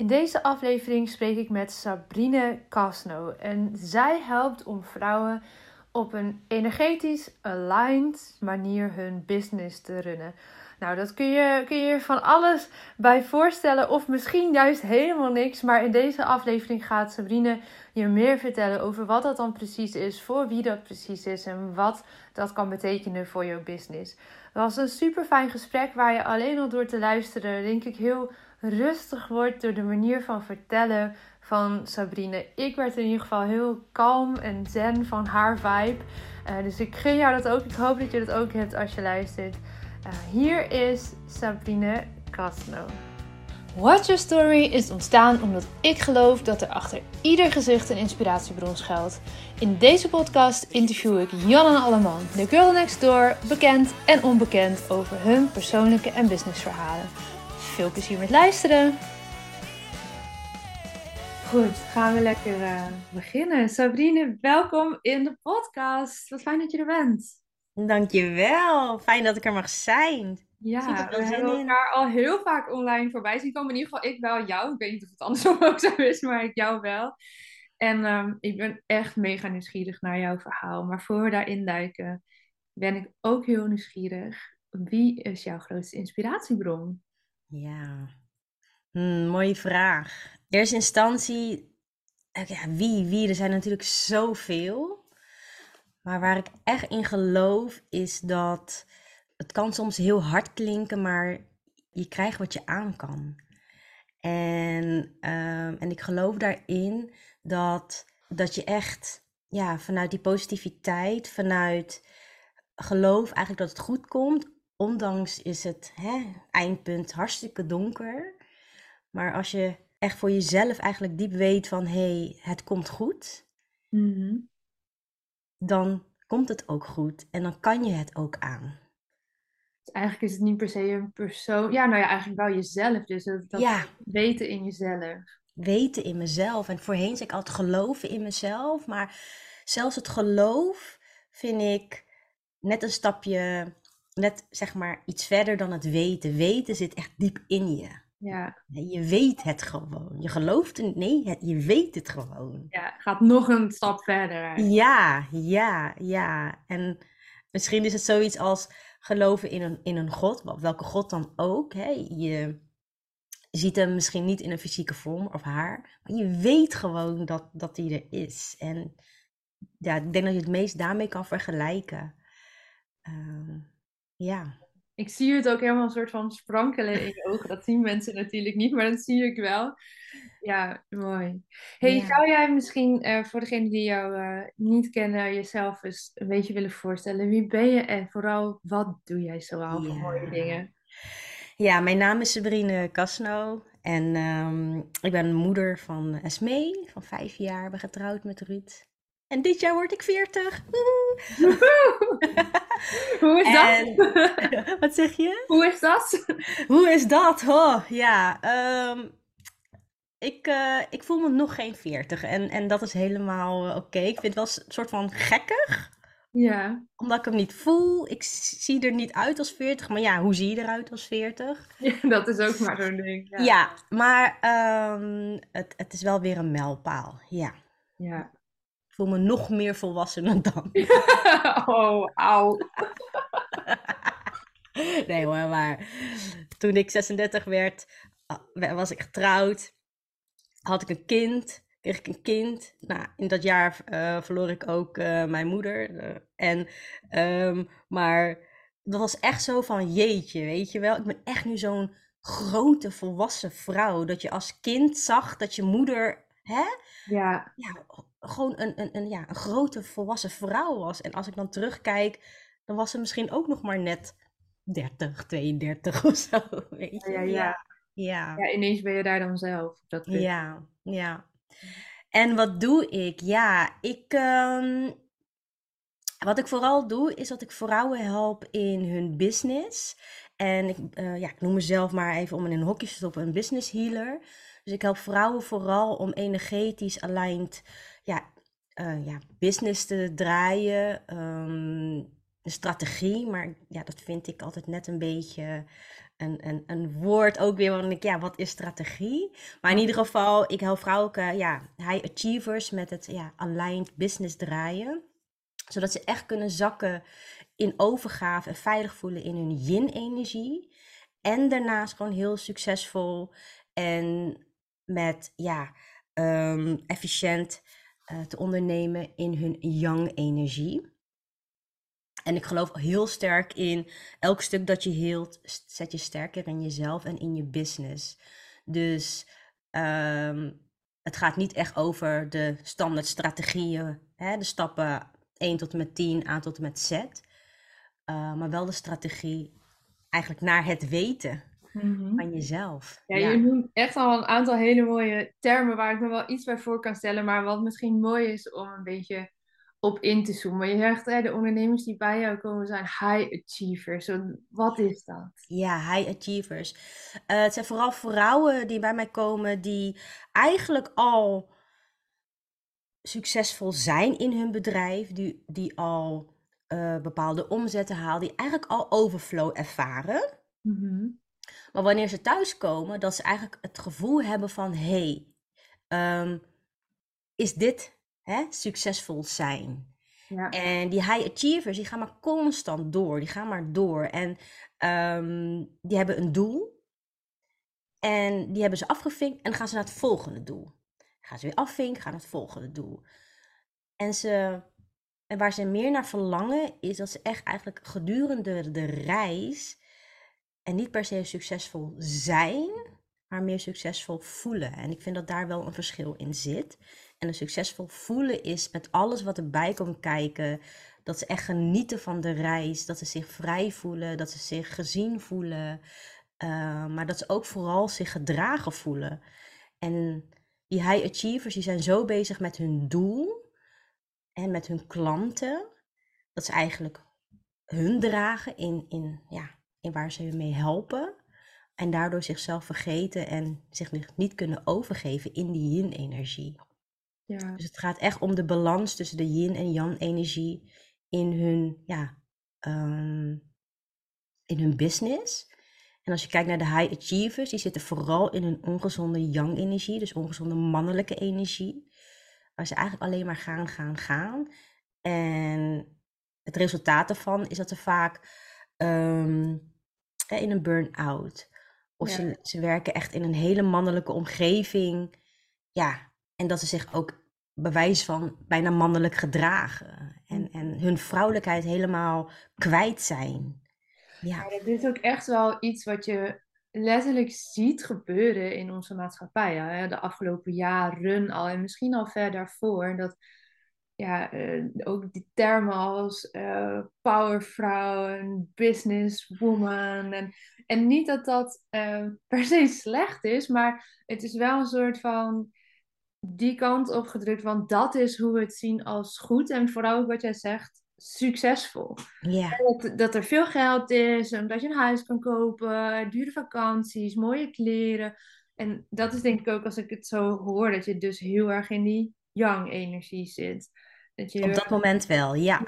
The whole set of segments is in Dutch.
In deze aflevering spreek ik met Sabrine Casno en zij helpt om vrouwen op een energetisch aligned manier hun business te runnen. Nou, dat kun je, kun je van alles bij voorstellen, of misschien juist helemaal niks. Maar in deze aflevering gaat Sabrine je meer vertellen over wat dat dan precies is, voor wie dat precies is en wat dat kan betekenen voor jouw business. Het was een super fijn gesprek waar je alleen al door te luisteren, denk ik, heel rustig wordt door de manier van vertellen van Sabrine. Ik werd in ieder geval heel kalm en zen van haar vibe. Uh, dus ik gun jou dat ook. Ik hoop dat je dat ook hebt als je luistert. Uh, hier is Sabrine Casno. Watch Your Story is ontstaan omdat ik geloof dat er achter ieder gezicht een inspiratiebron schuilt. In deze podcast interview ik Jan Alleman, de girl next door, bekend en onbekend over hun persoonlijke en businessverhalen. Veel plezier met luisteren! Goed, gaan we lekker uh, beginnen. Sabrine, welkom in de podcast. Wat fijn dat je er bent. Dankjewel, fijn dat ik er mag zijn. Ja, we hebben elkaar al heel vaak online voorbij zien komen. In ieder geval, ik wel jou. Ik weet niet of het andersom ook zo is, maar ik jou wel. En um, ik ben echt mega nieuwsgierig naar jouw verhaal. Maar voor we daarin duiken, ben ik ook heel nieuwsgierig. Wie is jouw grootste inspiratiebron? Ja, hmm, mooie vraag. Eerste instantie, ja, wie, wie? Er zijn natuurlijk zoveel. Maar waar ik echt in geloof is dat het kan soms heel hard klinken, maar je krijgt wat je aan kan. En, ehm, en ik geloof daarin dat, dat je echt ja, vanuit die positiviteit, vanuit geloof eigenlijk dat het goed komt, ondanks is het hè, eindpunt hartstikke donker. Maar als je echt voor jezelf eigenlijk diep weet van hé, hey, het komt goed, mhm. dan komt het ook goed en dan kan je het ook aan. Dus eigenlijk is het niet per se een persoon. Ja, nou ja, eigenlijk wel jezelf. Dus dat, dat ja. weten in jezelf. Weten in mezelf. En voorheen zei ik altijd geloven in mezelf. Maar zelfs het geloof vind ik net een stapje net zeg maar iets verder dan het weten. Weten zit echt diep in je. Ja. Je weet het gewoon. Je gelooft het, nee, je weet het gewoon. Ja, gaat nog een stap verder. Ja, ja, ja. En misschien is het zoiets als geloven in een, in een God, welke God dan ook. Hè? Je ziet hem misschien niet in een fysieke vorm of haar, maar je weet gewoon dat, dat hij er is. En ja, ik denk dat je het meest daarmee kan vergelijken. Uh, ja. Ik zie het ook helemaal een soort van sprankelen in je ogen. Dat zien mensen natuurlijk niet, maar dat zie ik wel. Ja, mooi. Hey, zou jij misschien uh, voor degenen die jou uh, niet kennen, jezelf eens een beetje willen voorstellen? Wie ben je en vooral wat doe jij zoal voor mooie dingen? Ja, mijn naam is Sabrine Casno en um, ik ben moeder van Esmee van vijf jaar. ben getrouwd met Ruud. En dit jaar word ik 40. Hoe is dat? wat zeg je? Hoe is dat? Hoe is dat? Oh, ja. Um, ik, uh, ik voel me nog geen 40 en, en dat is helemaal uh, oké. Okay. Ik vind het wel een soort van gekkig. Ja. Omdat ik hem niet voel. Ik zie er niet uit als 40. Maar ja, hoe zie je eruit als 40? Ja, dat is ook maar zo'n ding. Ja, ja maar um, het, het is wel weer een mijlpaal. Ja. Ja voel me nog meer volwassen dan. oh, auw. nee hoor, maar toen ik 36 werd, ah, was ik getrouwd. Had ik een kind, kreeg ik een kind. Nou, in dat jaar uh, verloor ik ook uh, mijn moeder. Uh, en, um, maar dat was echt zo van jeetje, weet je wel. Ik ben echt nu zo'n grote volwassen vrouw. Dat je als kind zag dat je moeder, hè? Ja. ja gewoon een, een, een, ja, een grote volwassen vrouw was. En als ik dan terugkijk, dan was ze misschien ook nog maar net 30, 32 of zo. Weet je? Ja, ja, ja. ja. ineens ben je daar dan zelf. Dat ja, ja. En wat doe ik? Ja, ik. Um, wat ik vooral doe, is dat ik vrouwen help in hun business. En ik, uh, ja, ik noem mezelf maar even om in een hokje te stoppen, een business healer. Dus ik help vrouwen vooral om energetisch aligned ja, uh, ja, business te draaien. Um, een strategie, maar ja, dat vind ik altijd net een beetje een, een, een woord ook weer, want ik, ja, wat is strategie? Maar in ieder geval, ik help vrouwen, ja, high achievers met het ja, aligned business draaien. Zodat ze echt kunnen zakken in overgave en veilig voelen in hun yin-energie. En daarnaast gewoon heel succesvol en met, ja, um, efficiënt uh, te ondernemen in hun yang-energie. En ik geloof heel sterk in elk stuk dat je heelt, zet je sterker in jezelf en in je business. Dus um, het gaat niet echt over de standaard strategieën, hè, de stappen 1 tot en met 10, A tot en met Z. Uh, maar wel de strategie eigenlijk naar het weten mm-hmm. van jezelf. Ja, ja, je noemt echt al een aantal hele mooie termen waar ik me wel iets bij voor kan stellen. Maar wat misschien mooi is om een beetje op in te zoomen. Je zegt, hè, de ondernemers die bij jou komen zijn high achievers. Wat is dat? Ja, high achievers. Uh, het zijn vooral vrouwen die bij mij komen die eigenlijk al succesvol zijn in hun bedrijf, die, die al uh, bepaalde omzetten halen, die eigenlijk al overflow ervaren. Mm-hmm. Maar wanneer ze thuiskomen, dat ze eigenlijk het gevoel hebben van hé, hey, um, is dit hè, succesvol zijn. Ja. En die high achievers, die gaan maar constant door. Die gaan maar door. En um, die hebben een doel. En die hebben ze afgevinkt en dan gaan ze naar het volgende doel. gaan ze weer afvinken, gaan naar het volgende doel. En, ze, en waar ze meer naar verlangen, is dat ze echt eigenlijk gedurende de reis en niet per se succesvol zijn, maar meer succesvol voelen. En ik vind dat daar wel een verschil in zit. En een succesvol voelen is met alles wat erbij komt kijken. Dat ze echt genieten van de reis. Dat ze zich vrij voelen. Dat ze zich gezien voelen. Uh, maar dat ze ook vooral zich gedragen voelen. En die high achievers die zijn zo bezig met hun doel. En met hun klanten. Dat ze eigenlijk hun dragen in, in, ja, in waar ze mee helpen. En daardoor zichzelf vergeten en zich niet kunnen overgeven in die yin-energie. Ja. Dus het gaat echt om de balans tussen de yin en yang energie in hun, ja, um, in hun business. En als je kijkt naar de high achievers, die zitten vooral in hun ongezonde yang energie, dus ongezonde mannelijke energie. Waar ze eigenlijk alleen maar gaan, gaan, gaan. En het resultaat daarvan is dat ze vaak um, in een burn-out. Of ze, ze werken echt in een hele mannelijke omgeving. Ja, en dat ze zich ook bewijs van bijna mannelijk gedragen. En, en hun vrouwelijkheid helemaal kwijt zijn. Ja. ja, dit is ook echt wel iets wat je letterlijk ziet gebeuren in onze maatschappij. Hè? De afgelopen jaren al en misschien al ver daarvoor. Dat ja, uh, ook die termen als uh, powervrouw en businesswoman. En, en niet dat dat uh, per se slecht is, maar het is wel een soort van die kant op gedrukt, want dat is hoe we het zien als goed. En vooral ook wat jij zegt, succesvol. Ja. Dat, dat, er veel geld is, omdat je een huis kan kopen, dure vakanties, mooie kleren. En dat is denk ik ook als ik het zo hoor, dat je dus heel erg in die young-energie zit. Dat je... Op dat moment wel, ja.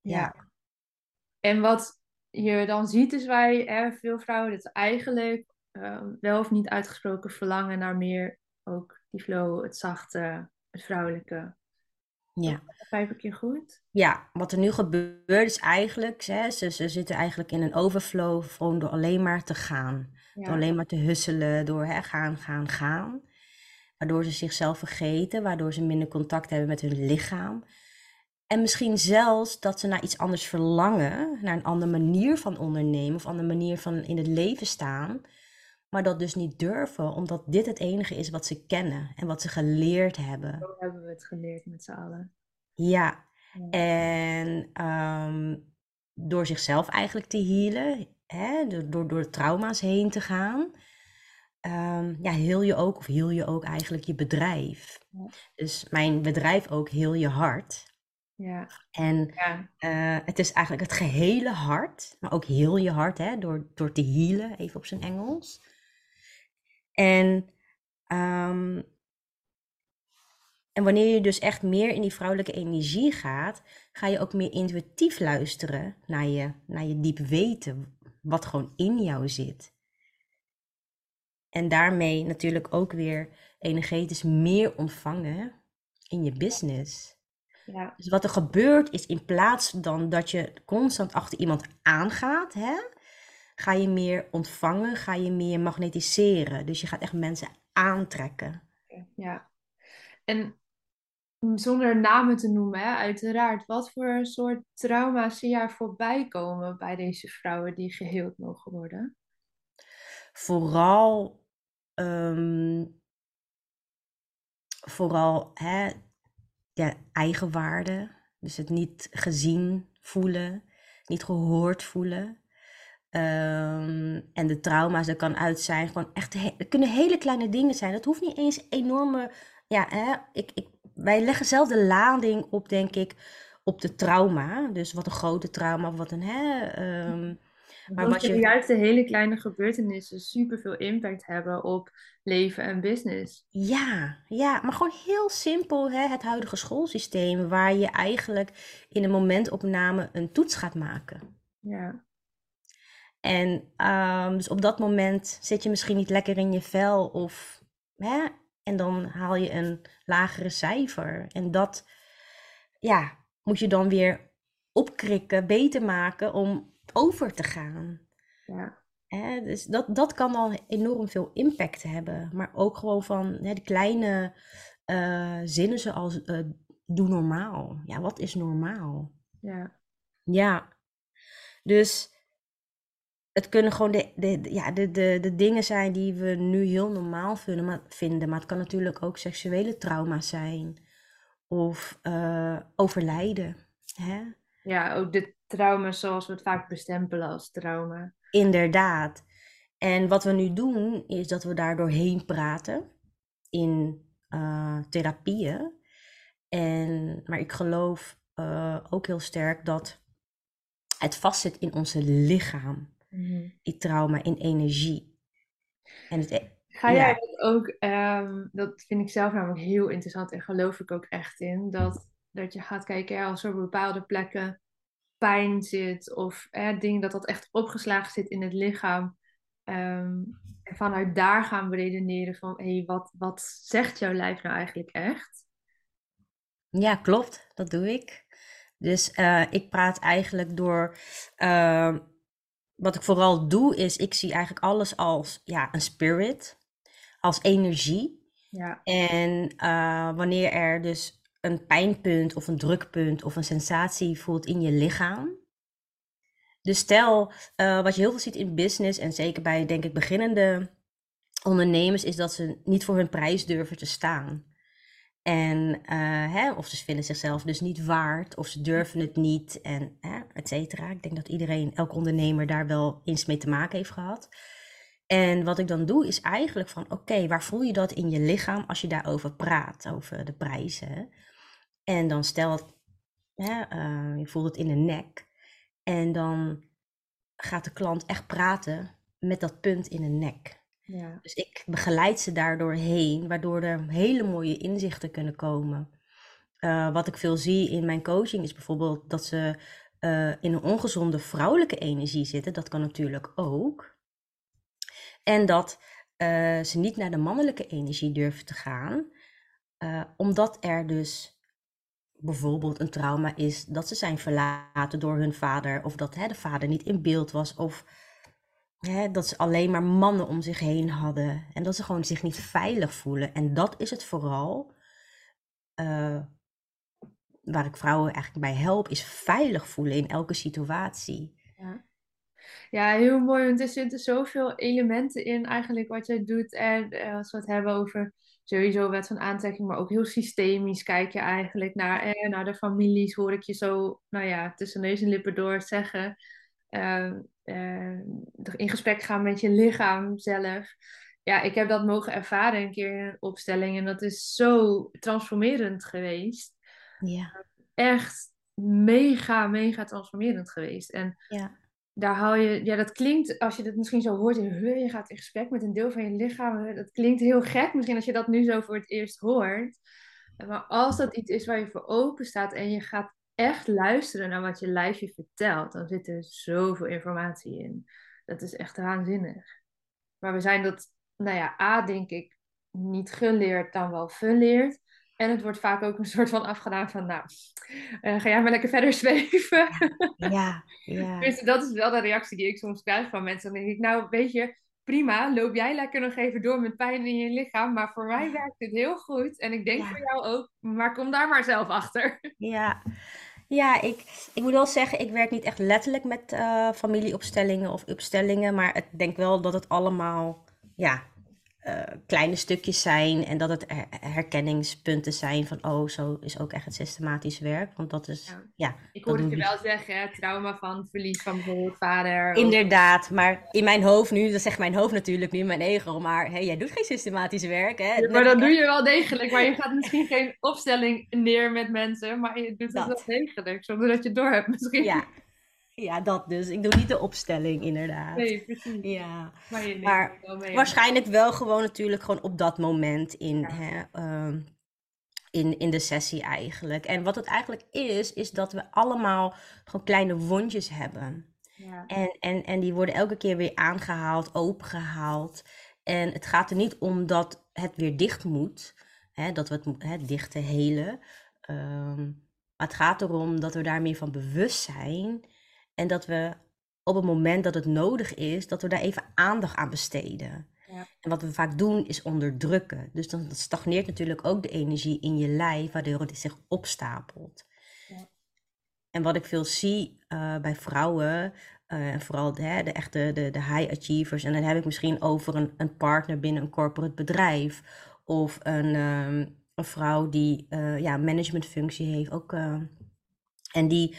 Ja. En wat je dan ziet is wij, hè, veel vrouwen, dat eigenlijk Ehm, wel of niet uitgesproken verlangen naar meer ook die flow, het zachte, het vrouwelijke. Ja. Ik je goed? Ja, wat er nu gebeurt is eigenlijk, hè, ze, ze zitten eigenlijk in een overflow gewoon door alleen maar te gaan. Door alleen maar te husselen, door hè, gaan, gaan, gaan. Waardoor ze zichzelf vergeten, waardoor ze minder contact hebben met hun lichaam. En misschien zelfs dat ze naar iets anders verlangen, naar een andere manier van ondernemen of een andere manier van in het leven staan maar dat dus niet durven, omdat dit het enige is wat ze kennen en wat ze geleerd hebben. Zo hebben we het geleerd met z'n allen. Ja, en um, door zichzelf eigenlijk te healen, hè, door, door, door trauma's heen te gaan, um, ja, heel je ook, of heel je ook eigenlijk je bedrijf. Ja. Dus mijn bedrijf ook heel je hart. Ja. En ja. Uh, het is eigenlijk het gehele hart, maar ook heel je hart, hè, door, door te healen, even op zijn Engels. En, um, en wanneer je dus echt meer in die vrouwelijke energie gaat, ga je ook meer intuïtief luisteren naar je, naar je diep weten. wat gewoon in jou zit. En daarmee natuurlijk ook weer energetisch meer ontvangen in je business. Ja. Dus wat er gebeurt is in plaats dan dat je constant achter iemand aangaat, hè, ga je meer ontvangen, ga je meer magnetiseren. Dus je gaat echt mensen aantrekken. Ja. En zonder namen te noemen, hè, uiteraard. Wat voor soort trauma's zie jij voorbij komen bij deze vrouwen die geheeld mogen worden? Vooral, ehm, vooral hè, ja, eigenwaarde. Dus het niet gezien voelen, niet gehoord voelen. Ehm, en de trauma's, dat kan uit zijn, gewoon echt, het kunnen hele kleine dingen zijn. Dat hoeft niet eens enorme, ja, hè, ik, ik, wij leggen zelf de lading op, denk ik, op de trauma. Dus wat een grote trauma, wat een, hè, ehm, maar wat je... juist de hele kleine gebeurtenissen superveel impact hebben op leven en business. Ja, ja, maar gewoon heel simpel hè, het huidige schoolsysteem, waar je eigenlijk in een momentopname een toets gaat maken. Ja. En um, dus op dat moment zit je misschien niet lekker in je vel of hè, en dan haal je een lagere cijfer. En dat ja, moet je dan weer opkrikken, beter maken om over te gaan. Ja. Hè, dus dat, dat kan al enorm veel impact hebben. Maar ook gewoon van hè, de kleine uh, zinnen zoals uh, doe normaal. Ja, wat is normaal? Ja. Ja. Dus het kunnen gewoon de, de, ja, de, de, de dingen zijn die we nu heel normaal vinden maar, vinden. Maar het kan natuurlijk ook seksuele trauma's zijn. Of uh, overlijden. Hè? Ja, ook de trauma's zoals we het vaak bestempelen als trauma. Inderdaad. En wat we nu doen, is dat we daar doorheen praten in uh, therapieën. En, maar ik geloof uh, ook heel sterk dat het vastzit in onze lichaam. Mhm. Die trauma in energie. En het, e- Ga jij dat ook, um, dat vind ik zelf namelijk heel interessant en geloof ik ook echt in, dat, dat je gaat kijken als er bepaalde plekken pijn zit of eh, dingen dat dat echt opgeslagen zit in het lichaam. Um, en vanuit daar gaan we redeneren van, hé, hey, wat, wat zegt jouw lijf nou eigenlijk echt? Ja, klopt. Dat doe ik. Dus uh, ik praat eigenlijk door uh, wat ik vooral doe, is ik zie eigenlijk alles als ja, een spirit, als energie. Ja. En uh, wanneer er dus een pijnpunt of een drukpunt of een sensatie voelt in je lichaam. Dus stel, uh, wat je heel veel ziet in business en zeker bij, denk ik, beginnende ondernemers, is dat ze niet voor hun prijs durven te staan. En uh, hè, of ze vinden zichzelf dus niet waard, of ze durven het niet, en hè, et cetera. Ik denk dat iedereen, elk ondernemer daar wel eens mee te maken heeft gehad. En wat ik dan doe, is eigenlijk van, oké, waar voel je dat in je lichaam als je daarover praat, over de prijzen? En dan stel, hè, uh, je voelt het in de nek. En dan gaat de klant echt praten met dat punt in de nek. Ja. Dus ik begeleid ze daardoor heen, waardoor er hele mooie inzichten kunnen komen. Uh, wat ik veel zie in mijn coaching is bijvoorbeeld dat ze uh, in een ongezonde vrouwelijke energie zitten. Dat kan natuurlijk ook. En dat uh, ze niet naar de mannelijke energie durven te gaan, omdat er dus bijvoorbeeld een trauma is dat ze zijn verlaten door hun vader, of dat hè, de vader niet in beeld was, of Hè, dat ze alleen maar mannen om zich heen hadden. En dat ze gewoon zich niet veilig voelen. En dat is het vooral. Uh, waar ik vrouwen eigenlijk bij help, is veilig voelen in elke situatie. Ja, ja heel mooi. Want er zitten zoveel elementen in eigenlijk wat jij doet. En eh, als we het hebben over sowieso wet van aantrekking, maar ook heel systemisch kijk je eigenlijk naar, eh, naar de families, hoor ik je zo, nou ja, tussen neus en lippen door zeggen. Uh, uh, in gesprek gaan met je lichaam zelf. Ja, ik heb dat mogen ervaren een keer in een opstelling en dat is zo transformerend geweest. Ja. Echt mega, mega transformerend geweest. En ja. Daar haal je, ja, dat klinkt, als je dat misschien zo hoort, je gaat in gesprek met een deel van je lichaam. Dat klinkt heel gek misschien als je dat nu zo voor het eerst hoort. Maar als dat iets is waar je voor open staat en je gaat echt luisteren naar wat je lijfje vertelt, dan zit er zoveel informatie in. Dat is echt waanzinnig. Maar we zijn dat, nou ja, A, denk ik, niet geleerd dan wel verleerd. En het wordt vaak ook een soort van afgedaan van, nou, uh, ga jij maar lekker verder zweven. Ja, ja. Dus dat is wel de reactie die ik soms krijg van mensen. Dan denk ik, nou, weet je, prima, loop jij lekker nog even door met pijn in je lichaam. Maar voor mij werkt dit heel goed. En ik denk Ja. voor jou ook, maar kom daar maar zelf achter. Ja, ja ik, ik moet wel zeggen, ik werk niet echt letterlijk met eh, familieopstellingen of opstellingen, maar ik denk wel dat het allemaal ja, eh, kleine stukjes zijn en dat het her- herkenningspunten zijn van, oh, zo is ook echt het systematisch werk. Want dat is, Ja. ja, Ik hoorde het je we. wel zeggen, hè, trauma van verlies van bijvoorbeeld vader. of- Inderdaad, maar in mijn hoofd nu, dat zegt mijn hoofd natuurlijk, niet mijn ego, maar hey, jij doet geen systematisch werk, hè? Ja, maar dat doe je wel degelijk. Maar je gaat misschien geen opstelling neer met mensen, maar je doet het Dat. wel degelijk, zonder dat je het door hebt misschien. Ja, ja, dat dus. Ik doe niet de opstelling, inderdaad. Nee, precies. Ja. Maar je neemt Maar het wel mee. Waarschijnlijk wel gewoon natuurlijk gewoon op dat moment in, Ja. hè, ehm, in, in de sessie eigenlijk. En wat het eigenlijk is, is dat we allemaal gewoon kleine wondjes hebben. Ja. En, en, en die worden elke keer weer aangehaald, opengehaald. En het gaat er niet om dat het weer dicht moet, hè, dat we het hè, dichte helen. Ehm, maar het gaat erom dat we daar meer van bewust zijn. En dat we op het moment dat het nodig is, dat we daar even aandacht aan besteden. Ja. En wat we vaak doen is onderdrukken. Dus dan stagneert natuurlijk ook de energie in je lijf, waardoor het zich opstapelt. Ja. En wat ik veel zie eh, bij vrouwen, eh, en vooral de, de echte de, de high achievers, en dan heb ik misschien over een, een partner binnen een corporate bedrijf of een, ehm, een vrouw die eh ja, managementfunctie heeft, ook, en die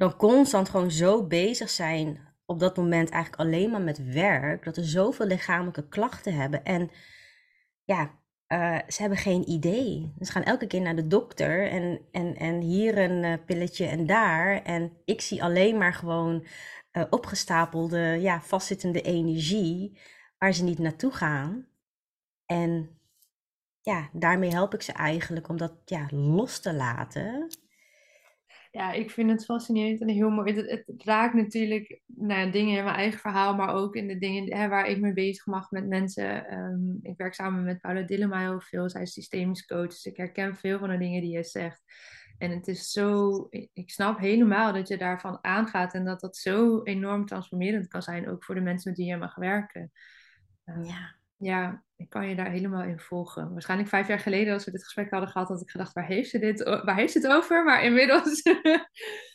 dan constant gewoon zo bezig zijn op dat moment eigenlijk alleen maar met werk, dat ze zoveel lichamelijke klachten hebben. En ja, eh, ze hebben geen idee. Ze gaan elke keer naar de dokter en, en, en hier een eh, pilletje en daar. En ik zie alleen maar gewoon eh, opgestapelde, ja, vastzittende energie waar ze niet naartoe gaan. En ja, daarmee help ik ze eigenlijk om dat ja, los te laten. Ja, ik vind het fascinerend en heel mooi. Het, raakt natuurlijk ja, dingen in mijn eigen verhaal, maar ook in de dingen hè, waar ik mee bezig mag met mensen. Ehm, ik werk samen met Paula Dillema heel veel. Zij is systemisch coach, dus ik herken veel van de dingen die je zegt. En het is zo, ik ik snap helemaal dat je daarvan aangaat en dat dat zo enorm transformerend kan zijn, ook voor de mensen met wie je mag werken. Ehm, Ja. Ja, ik kan je daar helemaal in volgen. Waarschijnlijk vijf jaar geleden, als we dit gesprek hadden gehad, had ik gedacht, waar heeft ze dit, waar heeft ze het over? Maar inmiddels...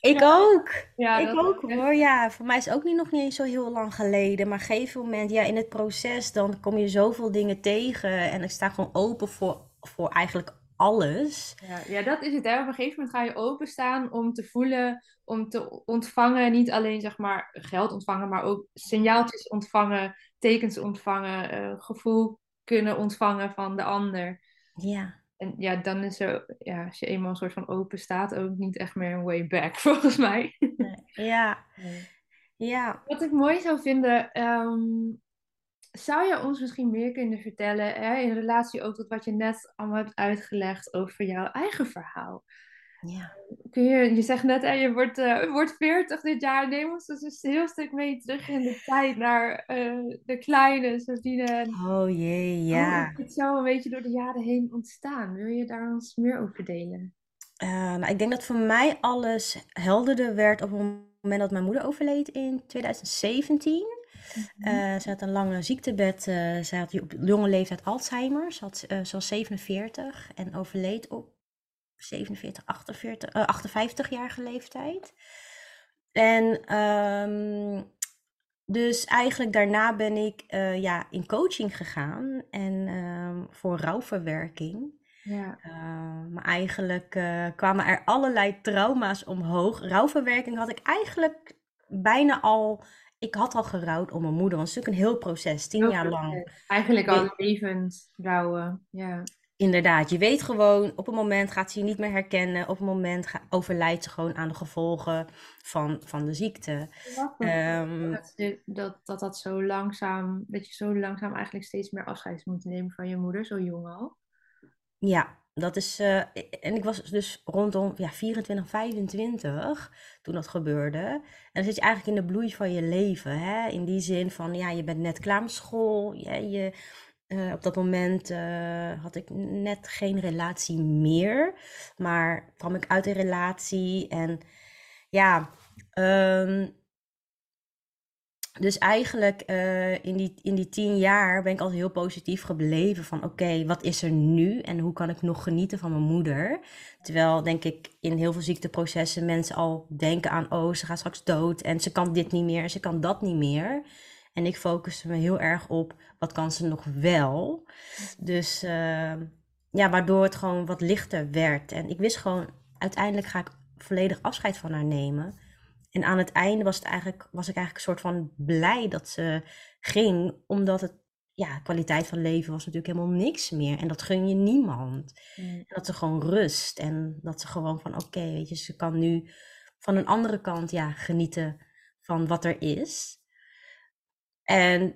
Ik Ja. ook. ja, ik ook echt- hoor. Ja, voor mij is het ook niet, nog niet eens zo heel lang geleden. Maar op een gegeven moment, ja, in het proces, dan kom je zoveel dingen tegen. En ik sta gewoon open voor, voor eigenlijk alles. Ja, ja, dat is het. Hè. Op een gegeven moment ga je openstaan om te voelen, om te ontvangen. Niet alleen zeg maar geld ontvangen, maar ook signaaltjes ontvangen, tekens ontvangen, eh, gevoel kunnen ontvangen van de ander. Ja. En ja, dan is er, ja, als je eenmaal een soort van open staat, ook niet echt meer een way back, volgens mij. Ja. Ja. Wat ik mooi zou vinden, ehm, zou je ons misschien meer kunnen vertellen, hè, in relatie ook tot wat je net allemaal hebt uitgelegd over jouw eigen verhaal? Ja. Kun je, je zegt net, hè, je wordt, je wordt 40 dit jaar. Neem ons dus een heel stuk mee terug in de tijd naar eh, de kleine Sabine. Oh jee, Hoe ja. is dit zo een beetje door de jaren heen ontstaan? Wil je daar ons meer over delen? Eh, nou, ik denk dat voor mij alles helderder werd op het moment dat mijn moeder overleed in 2017. Eh, ze had een lange ziektebed. eh ze had op jonge leeftijd Alzheimer. Ze, had, eh, ze was 47 en overleed op 47, 48, eh, 58-jarige leeftijd. En ehm, dus eigenlijk daarna ben ik eh, ja, in coaching gegaan en ehm, voor rouwverwerking. Ja, Uh, maar eigenlijk eh, kwamen er allerlei trauma's omhoog. Rouwverwerking had ik eigenlijk bijna al. Ik had al gerouwd om mijn moeder. Want het is natuurlijk een heel proces, tien heel jaar proces. lang. Eigenlijk al levend rouwen. Ja. Inderdaad, je weet gewoon, op een moment gaat ze je niet meer herkennen. Op een moment overlijdt ze gewoon aan de gevolgen van, van de ziekte. Ehm, dat, dat, dat dat zo langzaam, dat je zo langzaam eigenlijk steeds meer afscheid moet nemen van je moeder, zo jong al. Ja, dat is. eh, en ik was dus rondom ja, 24, 25 toen dat gebeurde. En dan zit je eigenlijk in de bloei van je leven. Hè? In die zin van, ja, je bent net klaar met school. Je, je, eh, op dat moment eh, had ik net geen relatie meer. Maar kwam ik uit een relatie. En ja, ehm, dus eigenlijk eh, in die, in die tien jaar ben ik altijd heel positief gebleven van oké, wat is er nu en hoe kan ik nog genieten van mijn moeder? Terwijl denk ik in heel veel ziekteprocessen mensen al denken aan oh, ze gaat straks dood en ze kan dit niet meer en ze kan dat niet meer. En ik focuste me heel erg op wat kan ze nog wel. Dus uh, ja, waardoor het gewoon wat lichter werd. En ik wist gewoon, uiteindelijk ga ik volledig afscheid van haar nemen. En aan het einde was, het eigenlijk, was ik eigenlijk een soort van blij dat ze ging, omdat het, ja, kwaliteit van leven was natuurlijk helemaal niks meer. En dat gun je niemand. Mm. En dat ze gewoon rust en dat ze gewoon van, oké, weet je, ze kan nu van een andere kant, ja, genieten van wat er is. En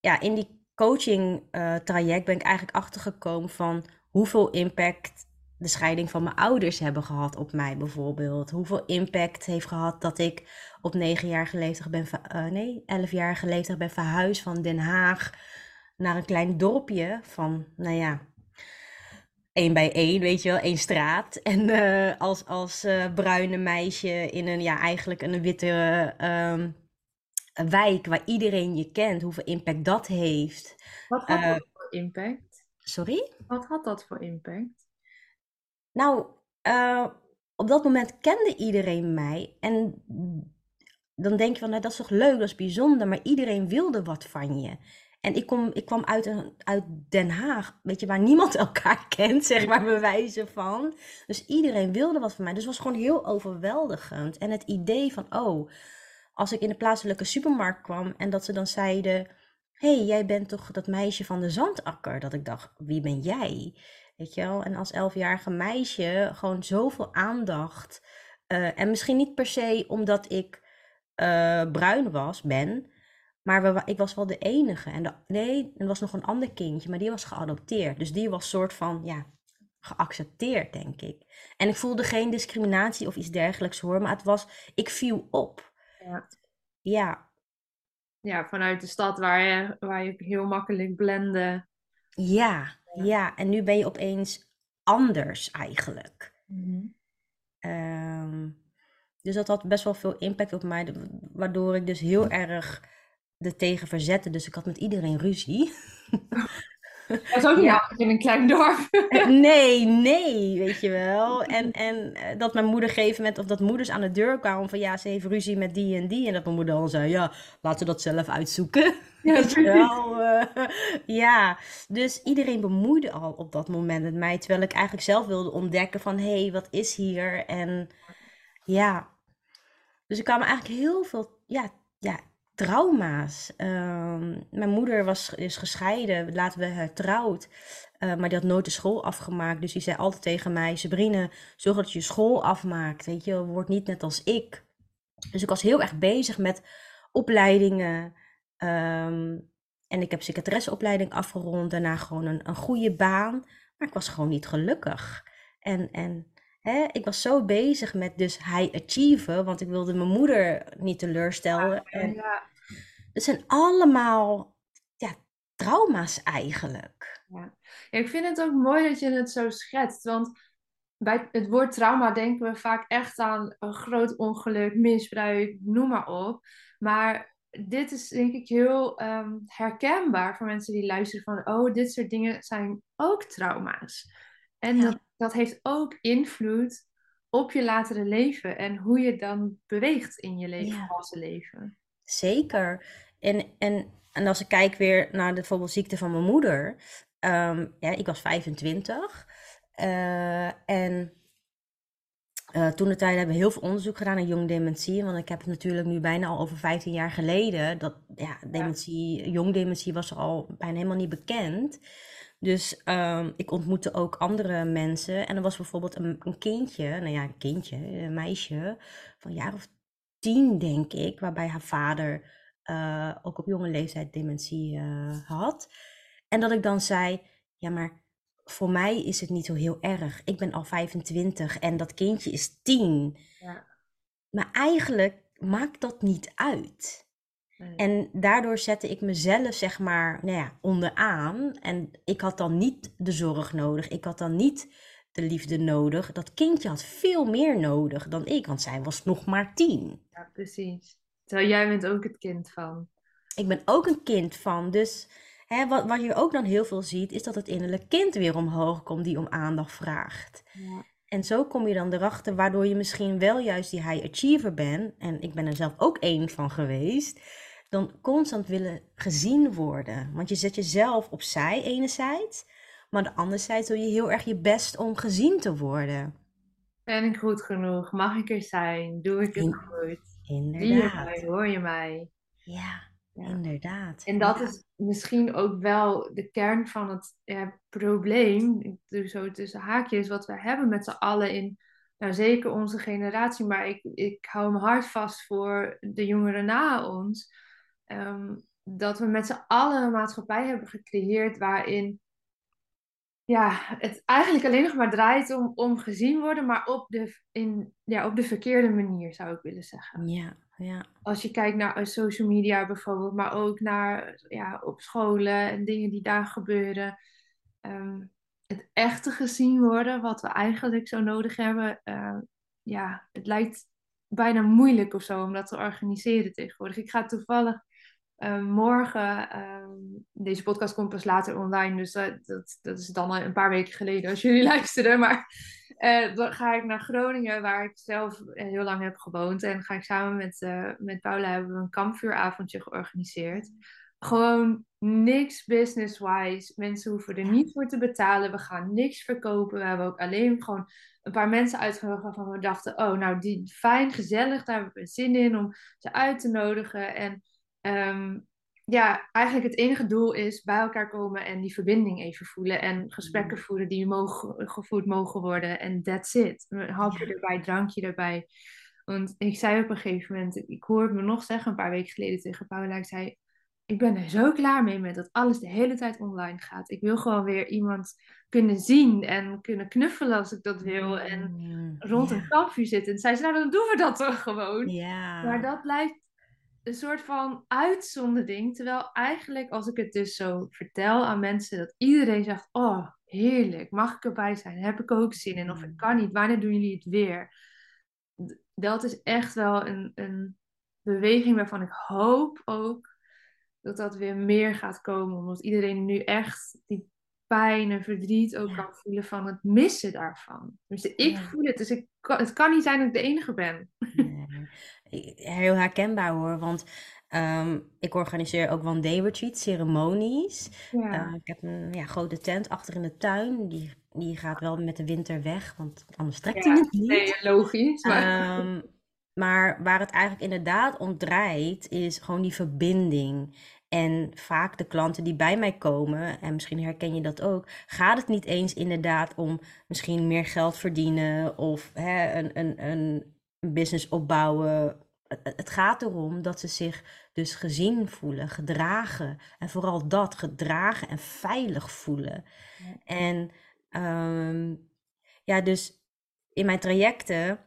ja, in die coaching uh, traject ben ik eigenlijk achtergekomen van hoeveel impact de scheiding van mijn ouders hebben gehad op mij bijvoorbeeld. Hoeveel impact heeft gehad dat ik op negen jaar leeftijd ben, uh, nee, jaar leeftijd ben verhuisd van Den Haag naar een klein dorpje van, nou ja, één bij één, weet je wel, één straat. En uh, als, als bruine meisje in een, ja, eigenlijk een witte um, wijk waar iedereen je kent, hoeveel impact dat heeft. Wat had dat voor impact? Sorry? Wat had dat voor impact? Nou, uh, op dat moment kende iedereen mij. En dan denk je van, nou, dat is toch leuk, dat is bijzonder. Maar iedereen wilde wat van je. En ik, kom, ik kwam uit, een, uit Den Haag, weet je, waar niemand elkaar kent, zeg maar, bewijzen van. Dus iedereen wilde wat van mij. Dus het was gewoon heel overweldigend. En het idee van, oh, als ik in de plaatselijke supermarkt kwam en dat ze dan zeiden... hey, jij bent toch dat meisje van de zandakker? Dat ik dacht, wie ben jij? Weet je wel? En als elfjarige meisje gewoon zoveel aandacht. Uh, en misschien niet per se omdat ik uh, bruin was, ben. Maar we, ik was wel de enige. En de, nee, er was nog een ander kindje, maar die was geadopteerd. Dus die was soort van, ja, geaccepteerd, denk ik. En ik voelde geen discriminatie of iets dergelijks hoor. Maar het was, ik viel op. Ja. Ja. Ja, vanuit de stad waar je, waar je heel makkelijk blende. Ja, ja, en nu ben je opeens anders eigenlijk. Mm um, dus dat had best wel veel impact op mij, waardoor ik dus heel erg er tegen verzette. Dus ik had met iedereen ruzie. Dat is ook niet ja. in een klein dorp. Nee, nee, weet je wel. En, en eh, dat mijn moeder gegeven moment, of dat moeders aan de deur kwamen van ja, ze heeft ruzie met die en die. En dat mijn moeder dan zei, ja, laten we dat zelf uitzoeken. Ja, weet je wel. Uh, ja, dus iedereen bemoeide al op dat moment met mij. Terwijl ik eigenlijk zelf wilde ontdekken van hé, hey, wat is hier? En ja, dus er kwamen eigenlijk heel veel ja, ja, trauma's. Uh, mijn moeder was, is gescheiden, laten we hertrouwd. Uh, maar die had nooit de school afgemaakt. Dus die zei altijd tegen mij: Sabrine, zorg dat je je school afmaakt. Weet je, word niet net als ik. Dus ik was heel erg bezig met opleidingen. Um, en ik heb secretaresseopleiding afgerond. Daarna gewoon een, een goede baan. Maar ik was gewoon niet gelukkig. En, en hè, ik was zo bezig met dus high achieven. Want ik wilde mijn moeder niet teleurstellen. Ja, en, ja. Het zijn allemaal ja, trauma's eigenlijk. Ja. ja, ik vind het ook mooi dat je het zo schetst. Want bij het woord trauma denken we vaak echt aan een groot ongeluk, misbruik, noem maar op. Maar dit is denk ik heel um, herkenbaar voor mensen die luisteren van, oh, dit soort dingen zijn ook trauma's. En ja. dat, dat heeft ook invloed op je latere leven en hoe je dan beweegt in je leven, ja. volwassen leven. Zeker. En, en, en als ik kijk weer naar de bijvoorbeeld ziekte van mijn moeder. Um, ja, ik was 25. Uh, en uh, toen de tijd hebben we heel veel onderzoek gedaan naar jong dementie. Want ik heb het natuurlijk nu bijna al over 15 jaar geleden. Dat ja, dementie, ja. jong dementie was al bijna helemaal niet bekend. Dus um, ik ontmoette ook andere mensen. En er was bijvoorbeeld een, een kindje, nou ja, een kindje, een meisje van een jaar of tien, denk ik, waarbij haar vader uh, ook op jonge leeftijd dementie uh, had. En dat ik dan zei, ja, maar voor mij is het niet zo heel erg. Ik ben al 25 en dat kindje is 10. Ja. Maar eigenlijk maakt dat niet uit. Nee. En daardoor zette ik mezelf, zeg maar, nou ja, onderaan. En ik had dan niet de zorg nodig. Ik had dan niet de liefde nodig. Dat kindje had veel meer nodig dan ik, want zij was nog maar tien. Ja, precies. Terwijl jij bent ook het kind van. Ik ben ook een kind van. Dus hè, wat, wat je ook dan heel veel ziet, is dat het innerlijk kind weer omhoog komt die om aandacht vraagt. Ja. En zo kom je dan erachter, waardoor je misschien wel juist die high achiever bent. En ik ben er zelf ook één van geweest. Dan constant willen gezien worden. Want je zet jezelf opzij enerzijds. Maar de anderzijds doe je heel erg je best om gezien te worden. Ben ik goed genoeg? Mag ik er zijn? Doe ik het In- goed? Zie je Inderdaad. mij? Hoor je mij? Ja, Ja. inderdaad. En dat Ja. is misschien ook wel de kern van het ja, probleem, ik doe zo tussen haakjes, wat we hebben met z'n allen in, nou zeker onze generatie, maar ik, ik hou me hard vast voor de jongeren na ons, ehm, dat we met z'n allen een maatschappij hebben gecreëerd waarin ja, het eigenlijk alleen nog maar draait om, om gezien worden, maar op de, in, ja, op de verkeerde manier zou ik willen zeggen Ja, ja. als je kijkt naar eh, social media bijvoorbeeld, maar ook naar ja, op scholen en dingen die daar gebeuren. Ehm, het echte gezien worden, wat we eigenlijk zo nodig hebben. eh, ja, het lijkt bijna moeilijk of zo om dat te organiseren tegenwoordig. Ik ga toevallig eh, morgen, ehm, deze podcast komt pas later online, dus dat, dat, is dan een paar weken geleden als jullie luisteren. Maar eh, dan ga ik naar Groningen, waar ik zelf eh, heel lang heb gewoond. En ga ik samen met, eh, met Paula hebben we een kampvuuravondje georganiseerd. Gewoon niks business-wise. Mensen hoeven er niet voor te betalen. We gaan niks verkopen. We hebben ook alleen gewoon een paar mensen uitgenodigd waarvan we dachten: oh, nou, die fijn, gezellig. Daar hebben we zin in om ze uit te nodigen. En ehm, ja, eigenlijk het enige doel is bij elkaar komen en die verbinding even voelen. En gesprekken voeren die mogen, gevoerd mogen worden. En that's it. Een hapje Ja. erbij, drankje erbij. Want ik zei op een gegeven moment, ik hoorde me nog zeggen, een paar weken geleden tegen Paula, ik zei, ik ben er zo klaar mee met dat alles de hele tijd online gaat. Ik wil gewoon weer iemand kunnen zien en kunnen knuffelen als ik dat wil. En Mm, rond een kampvuur zitten. En zei ze, nou dan doen we dat toch gewoon. Ja. Maar dat lijkt een soort van uitzondering. Terwijl eigenlijk, als ik het dus zo vertel aan mensen, dat iedereen zegt: Oh, heerlijk, mag ik erbij zijn? Heb ik ook zin in? Of ik kan niet, wanneer doen jullie het weer? Dat is echt wel een, een beweging waarvan ik hoop ook dat dat weer meer gaat komen. Omdat iedereen nu echt die pijn en verdriet ook Ja. kan voelen van het missen daarvan. Dus ik Ja. voel het, dus ik kan, het kan niet zijn dat ik de enige ben. Nee. Heel herkenbaar hoor, want ehm, ik organiseer ook one day retreat, ceremonies. Ja. Eh, ik heb een ja, grote tent achter in de tuin, die, die gaat wel met de winter weg, want anders trekt hij Ja, het niet. Nee, logisch. Maar... Ehm, maar waar het eigenlijk inderdaad om draait, is gewoon die verbinding. En vaak de klanten die bij mij komen, en misschien herken je dat ook, gaat het niet eens inderdaad om misschien meer geld verdienen of hè, een, een, een business opbouwen. Het, gaat erom dat ze zich dus gezien voelen, gedragen. En vooral dat, gedragen en veilig voelen. Ja. En ehm, ja, dus in mijn trajecten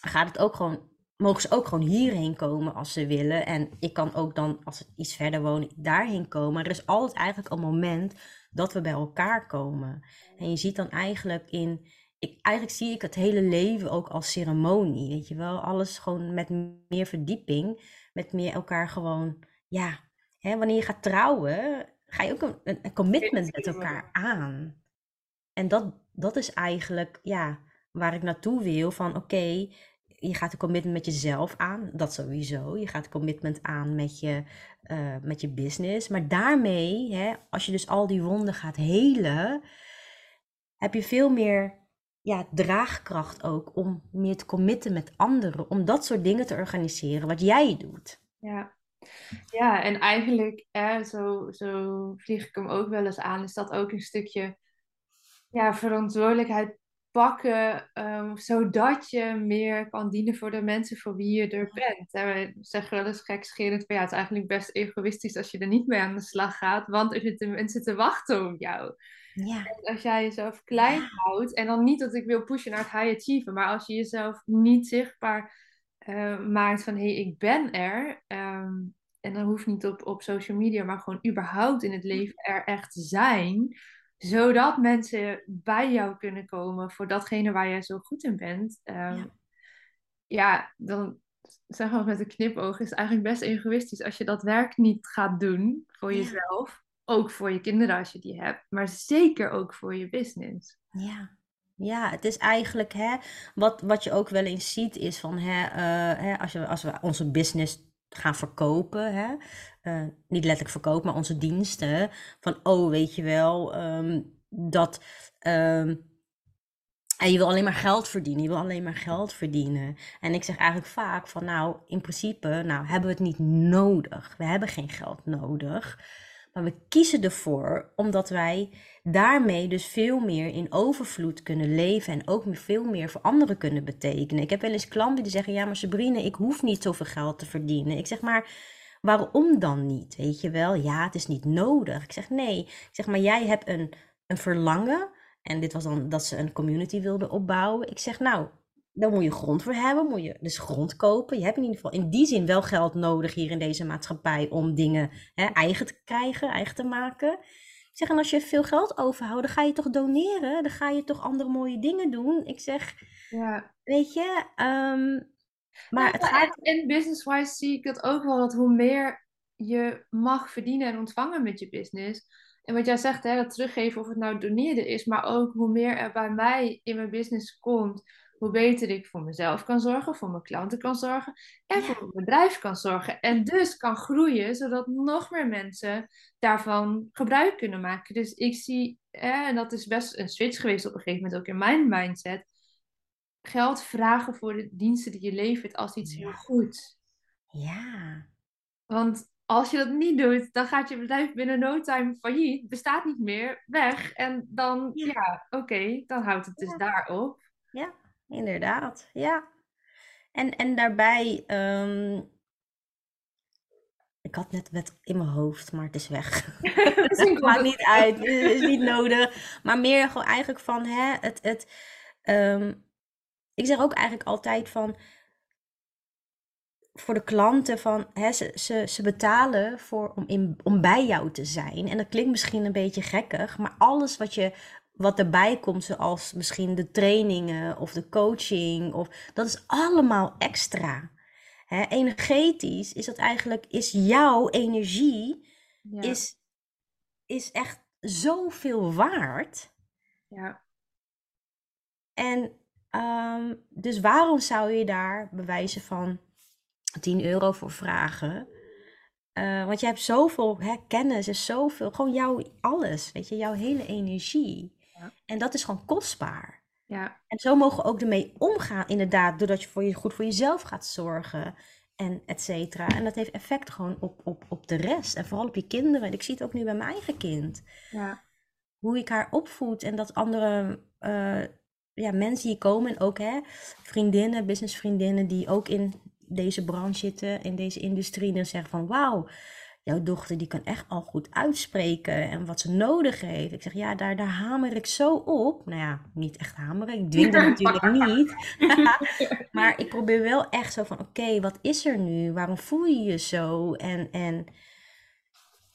gaat het ook gewoon, mogen ze ook gewoon hierheen komen als ze willen. En ik kan ook dan, als ze iets verder wonen, daarheen komen. Er is altijd eigenlijk een moment dat we bij elkaar komen. En je ziet dan eigenlijk in, ik, eigenlijk zie ik het hele leven ook als ceremonie, weet je wel. Alles gewoon met meer verdieping, met meer elkaar gewoon, ja. Hè, wanneer je gaat trouwen, ga je ook een, een, een commitment met elkaar aan. En dat, dat is eigenlijk, ja, waar ik naartoe wil. Van oké, je gaat een commitment met jezelf aan, dat sowieso. Je gaat een commitment aan met je, eh, met je business. Maar daarmee, hè, als je dus al die wonden gaat helen, heb je veel meer ja, draagkracht ook om meer te committen met anderen. Om dat soort dingen te organiseren, wat jij doet. Ja. Ja, en eigenlijk, hè, zo, zo vlieg ik hem ook wel eens aan, is dat ook een stukje ja, verantwoordelijkheid pakken, um, zodat je meer kan dienen voor de mensen voor wie je er bent. En we zeggen wel eens gekscherend van ja, het is eigenlijk best egoïstisch als je er niet mee aan de slag gaat, want er zitten mensen te wachten op jou. Ja. En als jij jezelf klein houdt, en dan niet dat ik wil pushen naar het high achieven, maar als je jezelf niet zichtbaar uh, maakt van hé, hey, ik ben er. Um, en dan hoeft niet op, op social media, maar gewoon überhaupt in het leven er echt zijn zodat mensen bij jou kunnen komen voor datgene waar jij zo goed in bent. Um, ja. ja. dan zeg maar met een knipoog is het eigenlijk best egoïstisch als je dat werk niet gaat doen voor jezelf. Ook voor je kinderen als je die hebt, maar zeker ook voor je business. Ja. Ja, het is eigenlijk hè, wat, wat je ook wel eens ziet is van hè, uh, hè, als, je, als we onze business gaan verkopen. Hè? Uh, niet letterlijk verkopen, maar onze diensten. Van, oh, weet je wel, um, dat. Um, en je wil alleen maar geld verdienen. Je wil alleen maar geld verdienen. En ik zeg eigenlijk vaak van, nou, in principe, nou, hebben we het niet nodig. We hebben geen geld nodig. Maar we kiezen ervoor omdat wij daarmee dus veel meer in overvloed kunnen leven en ook veel meer voor anderen kunnen betekenen. Ik heb wel eens klanten die zeggen: Ja, maar Sabrine, ik hoef niet zoveel geld te verdienen. Ik zeg maar. Waarom dan niet? Weet je wel, ja, het is niet nodig. Ik zeg nee. Ik zeg maar, jij hebt een, een verlangen. En dit was dan dat ze een community wilden opbouwen. Ik zeg nou, dan moet je grond voor hebben, moet je dus grond kopen. Je hebt in ieder geval in die zin wel geld nodig hier in deze maatschappij om dingen hè, eigen te krijgen, eigen te maken. Ik zeg, en als je veel geld overhoudt, dan ga je toch doneren? Dan ga je toch andere mooie dingen doen? Ik zeg, ja. weet je, um, maar het gaat... En business-wise zie ik het ook wel, dat hoe meer je mag verdienen en ontvangen met je business... En wat jij zegt, hè, dat teruggeven of het nou doneren is, maar ook hoe meer er bij mij in mijn business komt, hoe beter ik voor mezelf kan zorgen, voor mijn klanten kan zorgen en voor mijn bedrijf kan zorgen. En dus kan groeien, zodat nog meer mensen daarvan gebruik kunnen maken. Dus ik zie, en dat is best een switch geweest op een gegeven moment ook in mijn mindset, geld vragen voor de diensten die je levert als iets heel goeds. Ja. Want als je dat niet doet, dan gaat je bedrijf binnen no time failliet, bestaat niet meer, weg. En dan, ja, oké, dan houdt het dus daarop. Ja inderdaad. Ja. En, en daarbij, um, ik had net wet in mijn hoofd, maar het is weg. het maakt niet uit, het is niet nodig. Maar meer gewoon eigenlijk van, hè, het, het, um, ik zeg ook eigenlijk altijd van, voor de klanten van hè, ze, ze, ze betalen voor, om, in, om bij jou te zijn. En dat klinkt misschien een beetje gekkig, maar alles wat je wat erbij komt, zoals misschien de trainingen of de coaching, of, dat is allemaal extra. Energetisch is dat eigenlijk, is jouw energie, is, is echt zoveel waard. Ja. En um, dus waarom zou je daar bewijzen van 10 euro voor vragen? Uh, want je hebt zoveel hè, kennis en zoveel, gewoon jouw alles, weet je, jouw hele energie. En dat is gewoon kostbaar. Ja. En zo mogen we ook ermee omgaan, inderdaad, doordat je, voor je goed voor jezelf gaat zorgen en et cetera. En dat heeft effect gewoon op, op, op de rest en vooral op je kinderen. Ik zie het ook nu bij mijn eigen kind. Ja. Hoe ik haar opvoed en dat andere uh, ja, mensen hier komen en ook hè, vriendinnen, businessvriendinnen die ook in deze branche zitten, in deze industrie, dan zeggen van wauw jouw dochter die kan echt al goed uitspreken en wat ze nodig heeft. Ik zeg, ja, daar, daar hamer ik zo op. Nou ja, niet echt hameren, ik dwing dat natuurlijk niet. maar ik probeer wel echt zo van, oké, wat is er nu? Waarom voel je je zo? En, en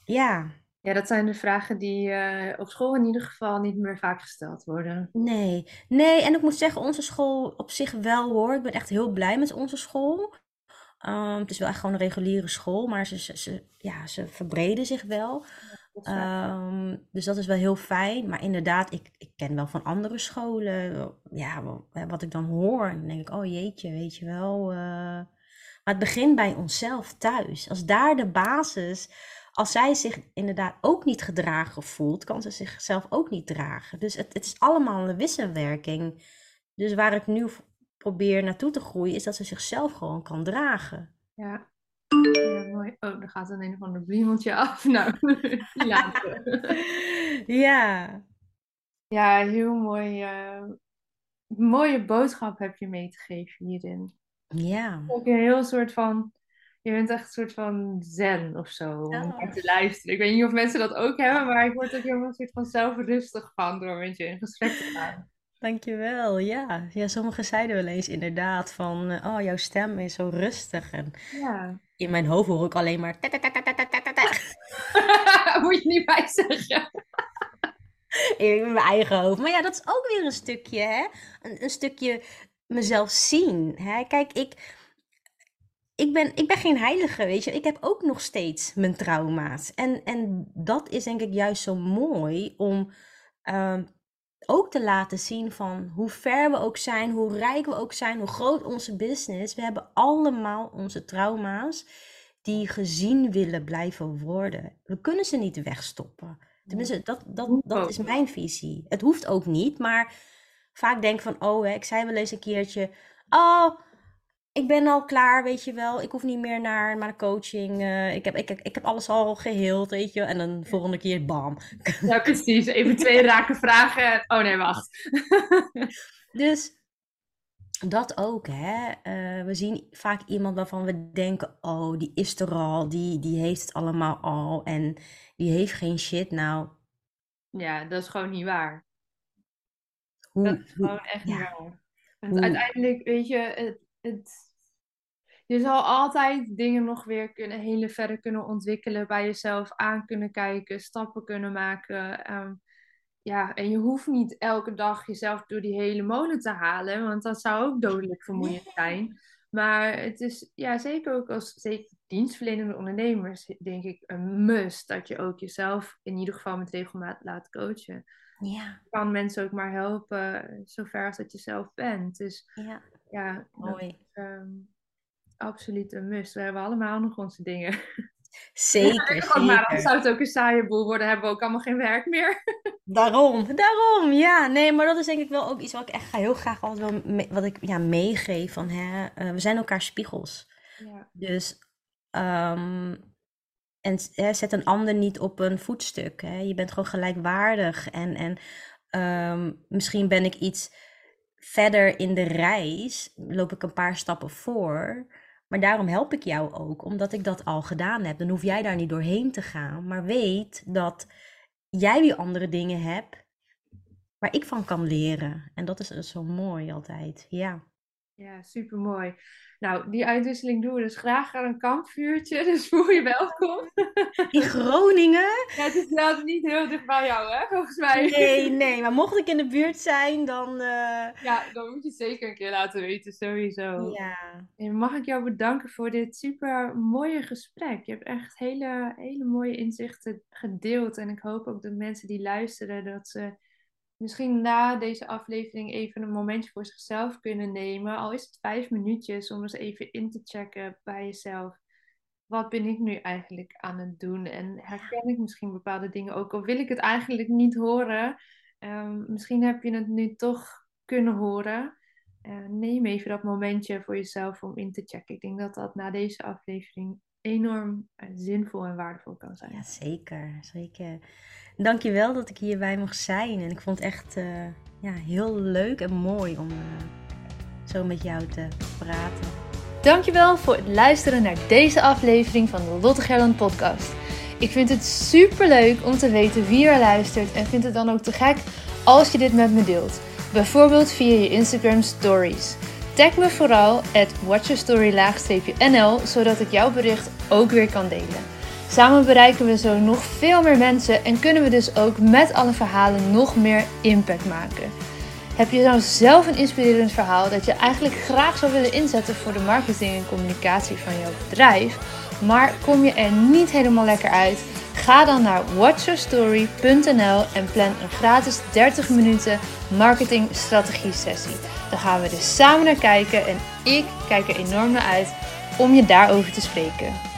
ja. Ja, dat zijn de vragen die uh, op school in ieder geval niet meer vaak gesteld worden. Nee, nee, en ik moet zeggen, onze school op zich wel hoor. Ik ben echt heel blij met onze school. Um, het is wel echt gewoon een reguliere school, maar ze, ze, ja, ze verbreden zich wel. Um, dus dat is wel heel fijn. Maar inderdaad, ik, ik ken wel van andere scholen. Ja, wat ik dan hoor. dan denk ik, oh jeetje, weet je wel. Uh... Maar het begint bij onszelf thuis. Als daar de basis. Als zij zich inderdaad ook niet gedragen voelt, kan ze zichzelf ook niet dragen. Dus het, het is allemaal een wisselwerking. Dus waar ik nu probeer naartoe te groeien, is dat ze zichzelf gewoon kan dragen. Ja. Ja, mooi. Oh, er gaat een een of ander bloemeltje af. Nou, laten Ja. Ja, heel mooi. Uh, mooie boodschap heb je mee te geven hierin. Ja. Ook een heel soort van, je bent echt een soort van zen of zo, om Ja. naar te luisteren. Ik weet niet of mensen dat ook hebben, maar ik word ook helemaal een soort van zelfrustig van door met je in gesprek te gaan. Dankjewel, ja. Ja, sommigen zeiden wel eens inderdaad van, eh, oh, jouw stem is zo rustig. En Ja, in mijn hoofd hoor ik alleen maar... moet je niet bij zeggen. in mijn eigen hoofd. Maar ja, dat is ook weer een stukje, hè? Een, een stukje mezelf zien. Hè? Kijk, ik, ik, ben, ik ben geen heilige, weet je. Ik heb ook nog steeds mijn trauma's. En, en dat is denk ik juist zo mooi om ehm, ook te laten zien van hoe ver we ook zijn, hoe rijk we ook zijn, hoe groot onze business. We hebben allemaal onze trauma's die gezien willen blijven worden. We kunnen ze niet wegstoppen. Tenminste, dat, dat, dat is mijn visie. Het hoeft ook niet, maar vaak denk ik van, oh, hè, ik zei wel eens een keertje, oh, ik ben al klaar, weet je wel. Ik hoef niet meer naar mijn coaching. eh, ik, heb, ik, ik heb alles al geheeld, weet je. En dan volgende keer, bam. Ja, precies. Even twee rake vragen. Oh nee, wacht. Dus dat ook, hè. Eh, we zien vaak iemand waarvan we denken, oh, die is er al, die, die heeft het allemaal al en die heeft geen shit. Nou, Ja, dat is gewoon niet waar. hoe, Dat is gewoon echt niet ja, waar. Want uiteindelijk, weet je, het, het, je zal altijd dingen nog weer kunnen, hele verder kunnen ontwikkelen, bij jezelf aan kunnen kijken, stappen kunnen maken. ehm, ja, en je hoeft niet elke dag jezelf door die hele molen te halen, want dat zou ook dodelijk vermoeiend zijn. Maar het is ja, zeker ook als zeker dienstverlenende ondernemers, denk ik, een must dat je ook jezelf in ieder geval met regelmaat laat coachen ja, kan mensen ook maar helpen zover als dat je zelf bent. Dus ja, ja, mooi. is ehm, absoluut een must. We hebben allemaal nog onze dingen. Zeker, maar, dan zou het ook een saaie boel worden, hebben we ook allemaal geen werk meer. Daarom, daarom, ja. Nee, maar dat is denk ik wel ook iets wat ik echt heel graag altijd wel wat ik ja, meegeef van, hè, eh, we zijn elkaar spiegels. Ja, Dus, ehm, en hè, zet een ander niet op een voetstuk. Hè. Je bent gewoon gelijkwaardig. En, en ehm, misschien ben ik iets verder in de reis, loop ik een paar stappen voor. Maar daarom help ik jou ook, omdat ik dat al gedaan heb. Dan hoef jij daar niet doorheen te gaan. Maar weet dat jij weer andere dingen hebt waar ik van kan leren. En dat is dus zo mooi altijd. Ja. Ja super mooi. Nou, die uitwisseling doen we dus graag aan een kampvuurtje, dus voel je welkom. In Groningen? Ja, het is wel niet heel dicht bij jou, hè, volgens mij. Nee, nee. Maar mocht ik in de buurt zijn, dan... eh, Ja, dan moet je het zeker een keer laten weten, sowieso. Ja. En mag ik jou bedanken voor dit super mooie gesprek. Je hebt echt hele, hele mooie inzichten gedeeld. En ik hoop ook dat mensen die luisteren, dat ze misschien na deze aflevering even een momentje voor zichzelf kunnen nemen. Al is het vijf minuutjes om eens even in te checken bij jezelf. Wat ben ik nu eigenlijk aan het doen? En herken ik misschien bepaalde dingen ook? Of wil ik het eigenlijk niet horen? Ehm, misschien heb je het nu toch kunnen horen. Eh, neem even dat momentje voor jezelf om in te checken. Ik denk dat dat na deze aflevering enorm eh, zinvol en waardevol kan zijn. ja, zeker. Zeker. Dankjewel dat ik hierbij mocht zijn. En ik vond het echt eh, ja, heel leuk en mooi om eh, zo met jou te praten. Dankjewel voor het luisteren naar deze aflevering van de Lotte Gerland podcast. Ik vind het super leuk om te weten wie er luistert en vind het dan ook te gek als je dit met me deelt. Bijvoorbeeld via je Instagram stories. Tag me vooral at watchyourstory-nl zodat ik jouw bericht ook weer kan delen. Samen bereiken we zo nog veel meer mensen en kunnen we dus ook met alle verhalen nog meer impact maken. Heb je nou zelf een inspirerend verhaal dat je eigenlijk graag zou willen inzetten voor de marketing en communicatie van jouw bedrijf, maar kom je er niet helemaal lekker uit? Ga dan naar watchyourstory.nl en plan een gratis 30 minuten marketing strategie sessie. Dan gaan we dus samen naar kijken en ik kijk er enorm naar uit om je daarover te spreken.